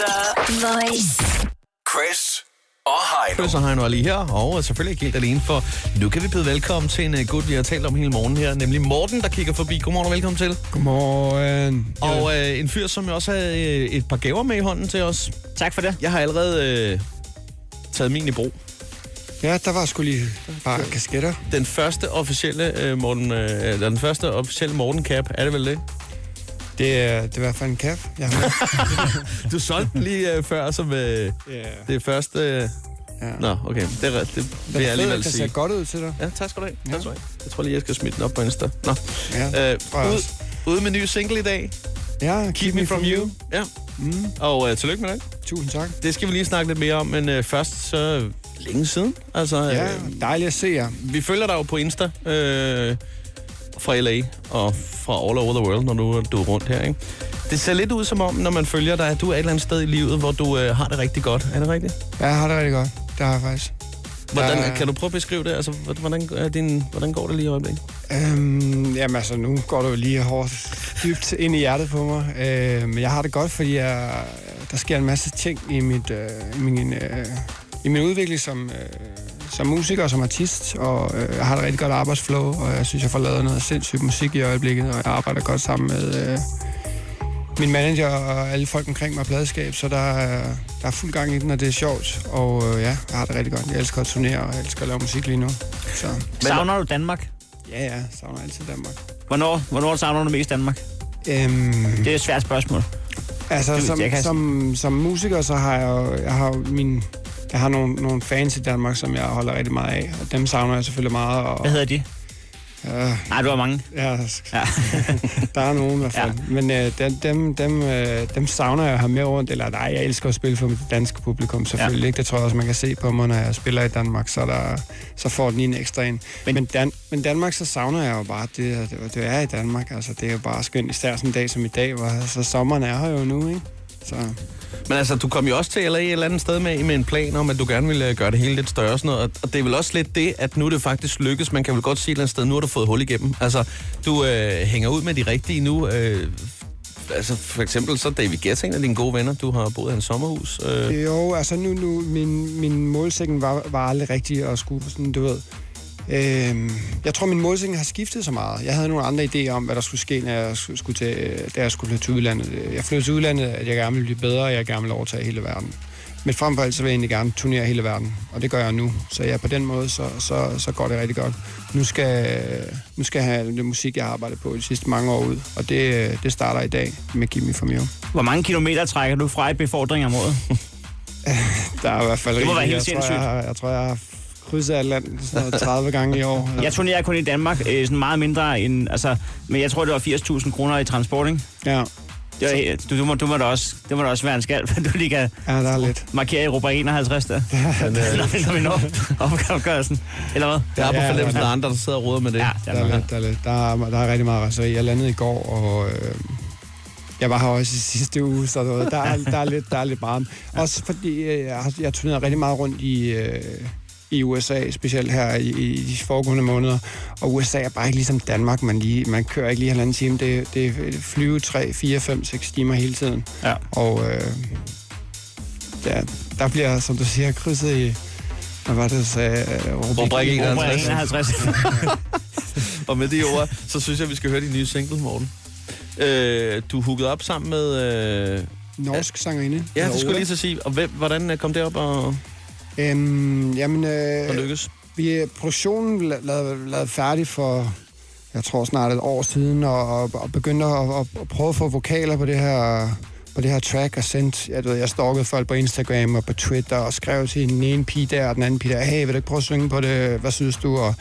The Voice. Chris og Heino. Chris og Heino er lige her, og selvfølgelig ikke helt alene, for nu kan vi byde velkommen til en uh, gut, vi har talt om hele morgen her, nemlig Morten, der kigger forbi. Godmorgen og velkommen til. Godmorgen. Og uh, en fyr, som jo også har uh, et par gaver med i hånden til os. Tak for det. Jeg har allerede uh, taget min i brug. Ja, der var sgu lige bare kasketter. Den første officielle uh, Morten, uh, eller den første officielle Morten Cap, er det vel det? Det er, det er i hvert fald en kaf. Jeg har. Du solgte den lige uh, før som uh, Yeah. det første... Uh... Ja. Nå, okay. Det, er, det vil Den jeg alligevel fed, det sige. ser godt ud til dig. Ja, tak skal du have. Ja. Tak skal du have. Jeg tror lige, jeg skal smide den op på Insta. Nå. Ja, Øh, tror jeg ud, også. ude med ny single i dag. ja Keep Me From You. Ja. Mm, Og uh, tillykke med det. tusind tak. Det skal vi lige snakke lidt mere om, men uh, først så længe siden. Altså, Ja, øh, dejligt at se jer. vi følger dig jo på Insta øh, fra LA og fra all over the world, når du, du er rundt her, ikke? Det ser lidt ud som om, når man følger dig, at du er et eller andet sted i livet, hvor du øh, har det rigtig godt. Er det rigtigt? Ja, jeg har det rigtig godt. Det har jeg faktisk. Hvordan, Der- Kan du prøve at beskrive det? Altså, hvordan, er din, hvordan går det lige i øjeblikket? Øhm, jamen altså, nu går du jo lige hårdt dybt ind i hjertet på mig. Øh, men jeg har det godt, fordi jeg, der sker en masse ting i, mit, øh, i, min, øh, i min udvikling som, øh, som musiker og som artist. Og øh, jeg har et rigtig godt arbejdsflow, og jeg synes, jeg får lavet noget sindssygt musik i øjeblikket. Og jeg arbejder godt sammen med øh, min manager og alle folk omkring mig pladeskab. Så der, er- der er fuld gang i den, og det er sjovt. Og øh, ja, jeg har det rigtig godt. Jeg elsker at turnere, og jeg elsker at lave musik lige nu. Så Savner du Danmark? ja, ja, savner altid Danmark. Hvornår, hvornår savner du mest Danmark? Øhm, Det er et svært spørgsmål. altså, som, kan- som, som musiker, så har jeg jeg har min, jeg har nogle, nogle fans i Danmark, som jeg holder rigtig meget af, og dem savner jeg selvfølgelig meget. Og, Hvad hedder de? øh, Nej, du har mange. ja, Ja. der er nogen i hvert fald. Ja. Men øh, dem, dem, dem, øh, dem savner jeg at have med rundt. Eller nej, jeg elsker at spille for mit danske publikum selvfølgelig. Ja. Ikke? Det tror jeg også, man kan se på mig, når jeg spiller i Danmark. Så, der, så får den lige en ekstra en. Men, Men- Dan, men Danmark, så savner jeg jo bare, det, det, det er i Danmark. Altså, det er jo bare skønt, især sådan en dag som i dag, hvor altså, sommeren er her jo nu. Ikke? Så, Men altså, du kom jo også til LA et eller andet sted med, med en plan om, at du gerne ville øh, gøre det hele lidt større og sådan noget. Og- det er vel også lidt det, at nu det faktisk lykkes. Man kan vel godt sige et eller andet sted, nu har du fået hul igennem. Altså, du øh, hænger ud med de rigtige nu. Øh, altså, for eksempel så David Guetta en af dine gode venner. Du har boet i hans sommerhus. Øh, Jo, altså nu, nu min, min målsætning var, var aldrig rigtig at skulle sådan, du ved... Øhm, jeg tror, min målsætning har skiftet så meget. Jeg havde nogle andre idéer om, hvad der skulle ske, når jeg skulle, til, da jeg skulle flytte til udlandet. Jeg flyttede til udlandet, at jeg gerne ville blive bedre, og jeg gerne ville overtage hele verden. Men frem for alt, så vil jeg egentlig gerne turnere hele verden, og det gør jeg nu. Så ja, på den måde, så, så, så går det rigtig godt. Nu skal, nu skal jeg have det musik, jeg har arbejdet på de sidste mange år ud, og det, det starter i dag med Give Me From You. Hvor mange kilometer trækker du fra i befordring om året? Der er i hvert fald Det må være rigeligt. helt jeg, tror, jeg, jeg tror, jeg har krydset Atlanten sådan noget 30 gange i år. Jeg turnerer kun i Danmark, øh, sådan meget mindre end... Altså, men jeg tror, det var 80.000 kroner i transport, ikke? Ja, Det, var, helt- du, du, må, du må da også, det må da også være en skald, at du lige kan ja, der er lidt. markere i rubrik 51 der. men, øh, Eller når vi når opgørelsen. Eller hvad? jeg har på Ja, ja, fornemmelsen, ja. der er andre, der sidder og råder med det. Ja, Der det er, er lidt, der, er, lidt. Der, er, der er rigtig meget raseri. Jeg landede i går, og øh, jeg var her også i sidste uge, så ved, der, er, der, er lidt, der er lidt meget. Også fordi øh, jeg har jeg turneret rigtig meget rundt i, øh, i USA, specielt her i, i de foregående måneder. Og USA er bare ikke ligesom Danmark. Man, lige, man kører ikke lige halvanden time. Det, det er flyve 3, 4, 5, 6 timer hele tiden. Ja. Og øh, ja, der bliver, som du siger, krydset i... Hvad var det, du sagde? Øh, Rubrik 51. Rubrik 51. Og med de ord, så synes jeg, vi skal høre din nye single, Morten. Øh, du hookede op sammen med... Øh, Norsk sangerinde. ja, det skulle lige så sige. Og hvem, hvordan øh, kom det op og, Øhm, jamen, og øh, lykkes? vi er produktionen la- lavet, lavet færdig for, jeg tror snart et år siden, og, og, og begyndte at, at, prøve at få vokaler på det her på det her track og sendt, jeg, ved, jeg stalkede folk på Instagram og på Twitter og skrev til den ene pige der og den anden pige der, hey, vil du ikke prøve at synge på det, hvad synes du? Og,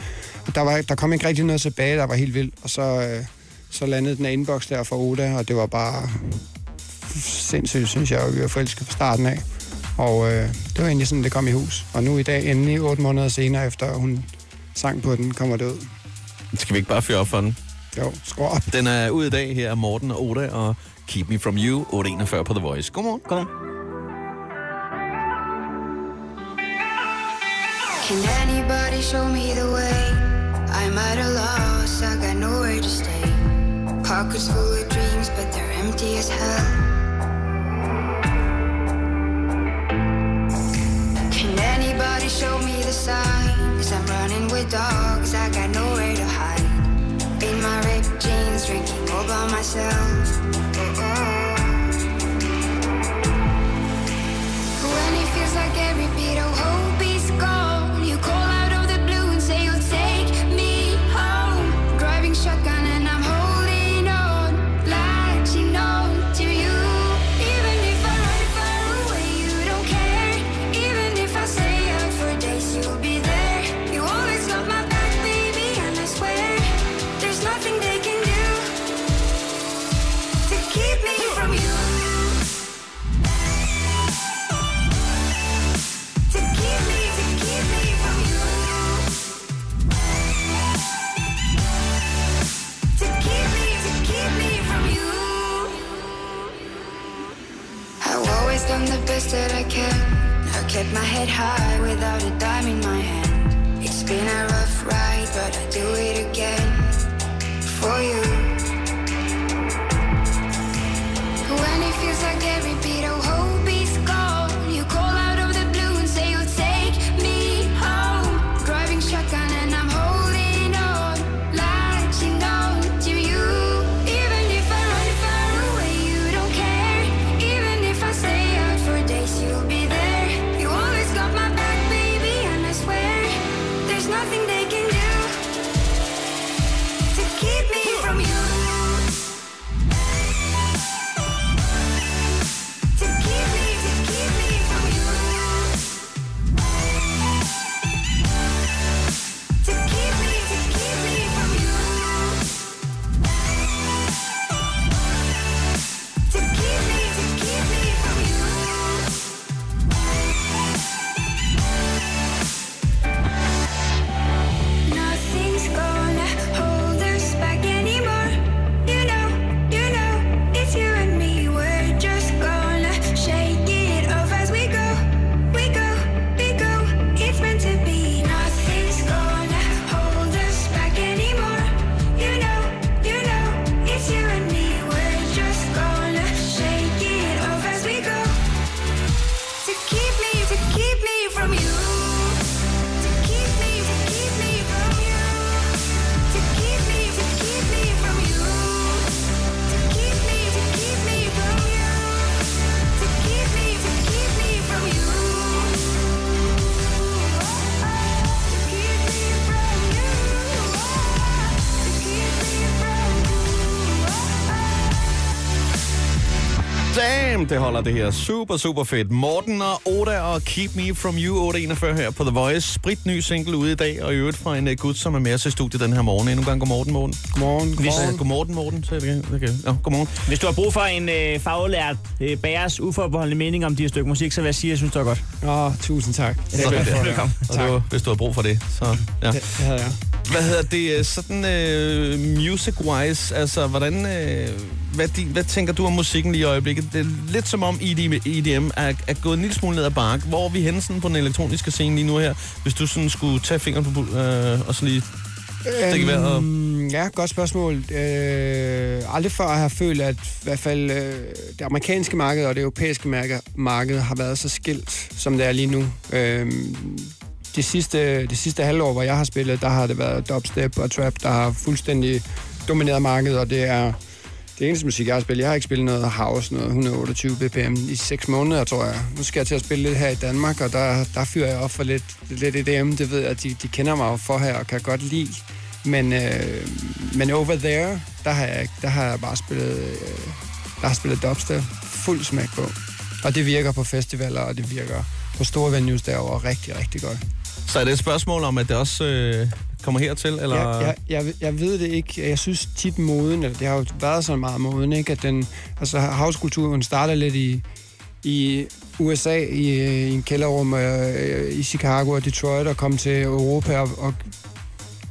og der, var, der kom ikke rigtig noget tilbage, der var helt vildt, og så, øh, så landede den inbox der fra Oda, og det var bare sindssygt, synes jeg, og vi var forelsket fra starten af. Og øh, det var egentlig sådan, det kom i hus. Og nu i dag, endelig otte måneder senere, efter hun sang på den, kommer det ud. Skal vi ikke bare fyre op for den? Jo, skru op. Den er ude i dag her, Morten og Oda, og Keep Me From You, 841 på The Voice. Godmorgen. Kom. Can anybody show me the way? I'm at a loss, I got nowhere to stay. Pockets full of dreams, but they're empty as hell. Signs. I'm running with dogs, I got nowhere to hide. In my ripped jeans, drinking all by myself. Damn, det holder det her. Super, super fedt. Morten og Oda og Keep Me From You, 841 her på The Voice. Sprit ny single ude i dag, og i øvrigt fra en uh, gut, som er med os i studiet den her morgen. Endnu en gang godmorgen, Morten. Godmorgen. Godmorgen, godmorgen Morten. Så er det okay. Ja, godmorgen. Hvis du har brug for en øh, faglært øh, bærers uforbeholdende mening om de her stykke musik, så vil jeg sige, at jeg synes, det var godt. Åh, tusind tak. Det er. Velkommen. Og det var, hvis du har brug for det. Så, ja. Det, det havde jeg. Hvad hedder det, sådan uh, music-wise, altså hvordan, uh, hvad, din, hvad tænker du om musikken lige i øjeblikket? Det er lidt som om EDM, EDM er, er gået en lille smule ned ad bakke. Hvor er vi henne sådan på den elektroniske scene lige nu her, hvis du sådan skulle tage fingeren på øh, og så lige stikke vejret? Og... Ja, godt spørgsmål. Øh, aldrig før har jeg følt, at i hvert fald øh, det amerikanske marked og det europæiske marked, marked har været så skilt, som det er lige nu. Øh, det sidste, det sidste halvår, hvor jeg har spillet, der har det været dubstep og trap, der har fuldstændig domineret markedet, og det er det eneste musik, jeg har spillet. Jeg har ikke spillet noget house, noget 128 bpm i 6 måneder, tror jeg. Nu skal jeg til at spille lidt her i Danmark, og der, der fyrer jeg op for lidt, lidt EDM. Det ved jeg, at de, de kender mig jo for her og kan godt lide. Men, øh, men over there, der har jeg, der har jeg bare spillet, øh, der har spillet dubstep. Fuld smæk på. Og det virker på festivaler, og det virker på store venues derovre rigtig, rigtig godt. Så er det et spørgsmål om, at det også øh, kommer hertil? Eller? Jeg, jeg, jeg, jeg ved det ikke. Jeg synes tit moden, eller det har jo været så meget moden, ikke? at den, altså housekulturen starter lidt i, i USA, i, i en kælderrum øh, i Chicago og Detroit, og kom til Europa og, og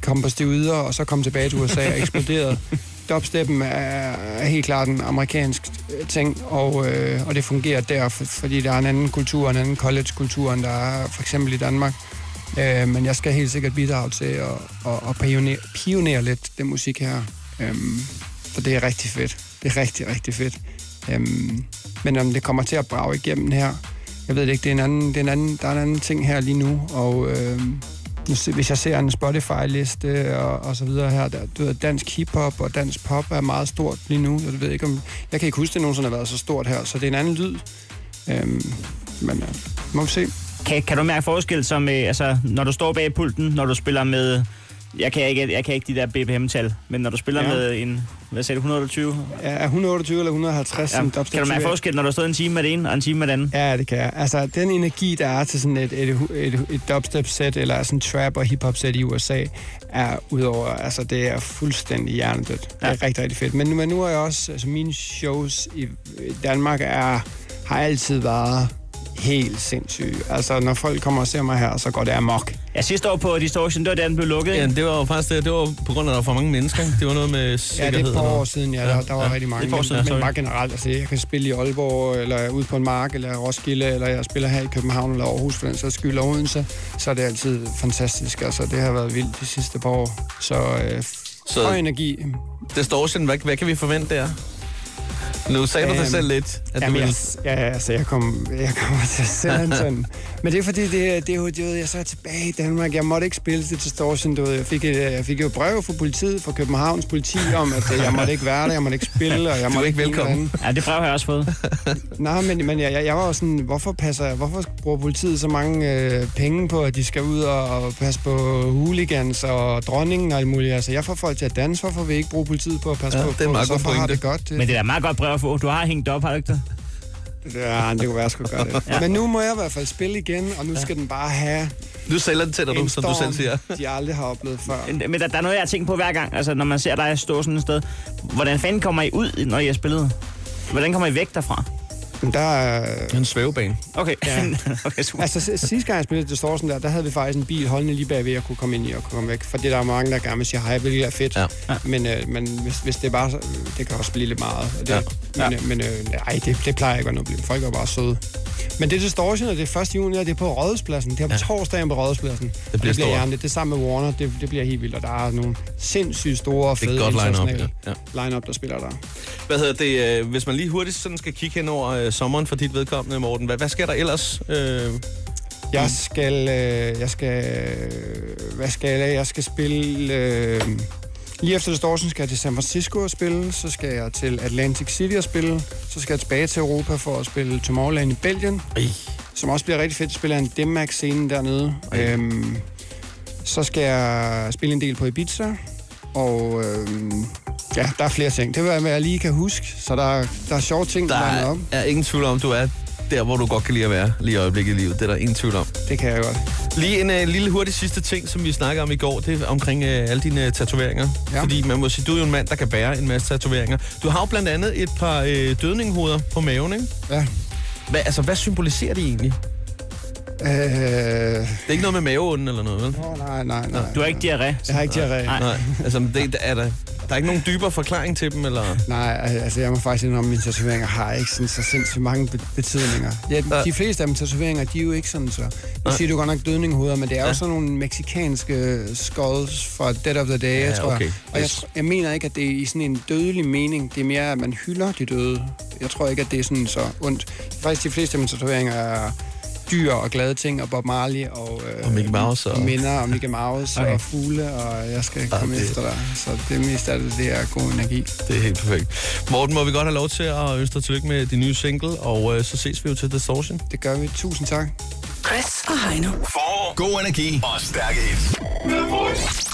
kom på stivider, og så kom tilbage til USA og eksploderede. Dubsteppen er, er helt klart en amerikansk øh, ting, og, øh, og det fungerer der, for, fordi der er en anden kultur, en anden college-kultur, end der er for eksempel i Danmark. Øh, men jeg skal helt sikkert bidrage til at, at, at pionere, pionere lidt den musik her. Øh, for det er rigtig fedt. Det er rigtig, rigtig fedt. Øh, men om det kommer til at brage igennem her, jeg ved det ikke, det er en anden, det er en anden, der er en anden ting her lige nu, og øh, hvis jeg ser en Spotify-liste og, og så videre her, der, du ved, dansk hiphop og dansk pop er meget stort lige nu. Jeg ved ikke om, jeg kan ikke huske, at det nogensinde har været så stort her, så det er en anden lyd. øh, men øh, må vi se. Kan, kan du mærke forskel, som, øh, altså, når du står bag pulten, når du spiller med... Jeg kan ikke, jeg kan ikke de der BPM-tal, men når du spiller Ja. ja. med en... Hvad sagde du, 120? Er 128 eller 150 Ja. som Kan dubstep du mærke forskel, når du har stået en time med det ene og en time med det andet? Ja, det kan jeg. Altså, den energi, der er til sådan et, et, et, et dubstep-sæt, eller sådan trap- og hip-hop-sæt i USA, er udover, altså, det er fuldstændig hjernedødt. Det er Ja. rigtig, rigtig fedt. Men, men nu er jeg også, altså, mine shows i Danmark er, har altid været helt sindssyge. Altså, når folk kommer og ser mig her, så går det amok. Ja, sidste år på Distortion, det var da den blev lukket, Ja, det var jo faktisk det, det var på grund af, at der var for mange mennesker. Det var noget med Ja, sikkerhed. det er et par år siden, ja. Ja, Der, der var ja. rigtig mange. Det er Men, siden, men sorry. bare generelt. Altså, jeg kan spille i Aalborg, eller ude på en mark, eller Roskilde, eller jeg spiller her i København, eller Aarhus, for den sags skyld, og Odense. Så er det altid fantastisk. Altså, det har været vildt de sidste par år. Så, øh, Så- så høj energi. Distortion, hvad, hvad kan vi forvente der? Nu sagde du dig Øhm, selv lidt, at du Jamen, ville... jeg, ja, altså, jeg, kom, jeg kommer til at sende en sådan. Men det er fordi, det, det det jo, jeg så er tilbage i Danmark. Jeg måtte ikke spille til Distortion. Du ved. Jeg fik, et, jeg fik jo brev fra politiet, fra Københavns politi, om at øh, jeg måtte ikke være der, jeg måtte ikke spille, og jeg måtte ikke velkommen. Ja, det brev har jeg også fået. Nej, men, men jeg, jeg, jeg var jo sådan, hvorfor, passer, hvorfor bruger politiet så mange øh, penge på, at de skal ud og, og passe på hooligans og dronningen og alt muligt? Altså, jeg får folk til at danse, hvorfor vil I ikke bruge politiet på at passe Ja, på? det er på meget så god har pointe. det godt. Men det er da et meget godt brev at få. Du har hængt det op, har du ikke det? Ja, det kunne være, at jeg skulle gøre det. ja. Men nu må jeg i hvert fald spille igen, og nu skal den bare have Nu sælger den til dig, du, som du selv siger. de aldrig har oplevet før. Men der, der er noget, jeg har tænkt på hver gang, altså når man ser dig stå sådan et sted. Hvordan fanden kommer I ud, når I har spillet? Hvordan kommer I væk derfra? Men der er... En svævebane. Okay, Ja. okay super. Altså, sidste gang jeg spillede Distortion der, der havde vi faktisk en bil holdende lige bagved, jeg kunne komme ind i og kunne komme væk. For det der er mange, der gerne vil sige hej, hvilket er fedt. Ja. Men, øh, men hvis, hvis det er bare, det kan også blive lidt meget. Det, Ja. Men, øh, men øh, nej, det, det plejer ikke at problem. Folk er bare søde. Men det er Distortion, og det er 1. juni, og det er på Rådhuspladsen. Det er på Ja. torsdagen på Rådhuspladsen. Det bliver det bliver hjernet. Det er sammen med Warner. Det, det bliver helt vildt, og der er nogle sindssygt store og Det er fede godt line-up, internationale ja. Ja. line-up, der spiller der. Hvad hedder det, øh, hvis man lige hurtigt sådan skal kigge hen over øh, sommeren for dit vedkommende, Morten. Hvad, hvad sker der ellers? Øh, Jeg skal, øh, jeg skal, øh, hvad skal jeg? Jeg skal spille, øh, lige efter Distortion skal jeg til San Francisco og spille, så skal jeg til Atlantic City og spille, så skal jeg tilbage til Europa for at spille Tomorrowland i Belgien, ej, som også bliver rigtig fedt. Spiller en Demac scene dernede. Ej. Øhm, så skal jeg spille en del på Ibiza, og øhm, ja, der er flere ting. Det er, hvad jeg lige kan huske, så der, der er sjove ting, der der er er, op. er ingen tvivl om, du er der, hvor du godt kan lide at være lige i øjeblikket i livet. Det er der ingen tvivl om. Det kan jeg godt. Lige en uh, lille hurtig sidste ting, som vi snakkede om i går, det er omkring uh, alle dine uh, tatoveringer. Ja. Fordi man må sige, du er jo en mand, der kan bære en masse tatoveringer. Du har jo blandt andet et par uh, dødninghoveder på maven, ikke? Ja. Hvad, altså, hvad symboliserer de egentlig? Øh, Det er ikke noget med maveånden eller noget, vel? Åh, nej, nej, nej. Du har ikke diarré. Jeg har ikke diarré. Nej. Nej, altså, det, er der, der er ikke nogen dybere forklaring til dem, eller? Nej, altså jeg må faktisk indrømme, at mine tatoveringer har ikke sådan, så sindssygt mange be- betydninger. Ja, de fleste af mine tatoveringer, de er jo ikke sådan så... Nu Nej. siger du godt nok dødninghoveder, men det er jo Ja. sådan nogle meksikanske skulls fra Dead of the Day, Ja, tror okay. jeg. Og jeg, Yes. jeg mener ikke, at det er i sådan en dødelig mening. Det er mere, at man hylder de døde. Jeg tror ikke, at det er sådan så ondt. Faktisk de fleste af mine tatoveringer er dyr og glade ting, og Bob Marley og, øh, Og Mickey Mouse og- minder og Mickey Mouse Okay. og fugle, og jeg skal komme det- efter dig. Så det meste af det, det er god energi. Det er helt perfekt. Morten, må vi godt have lov til at ønske dig tillykke med din nye single, og øh, så ses vi jo til Distortion. Det gør vi. Tusind tak. Chris og Heino. For god energi og stærke hits. The Voice.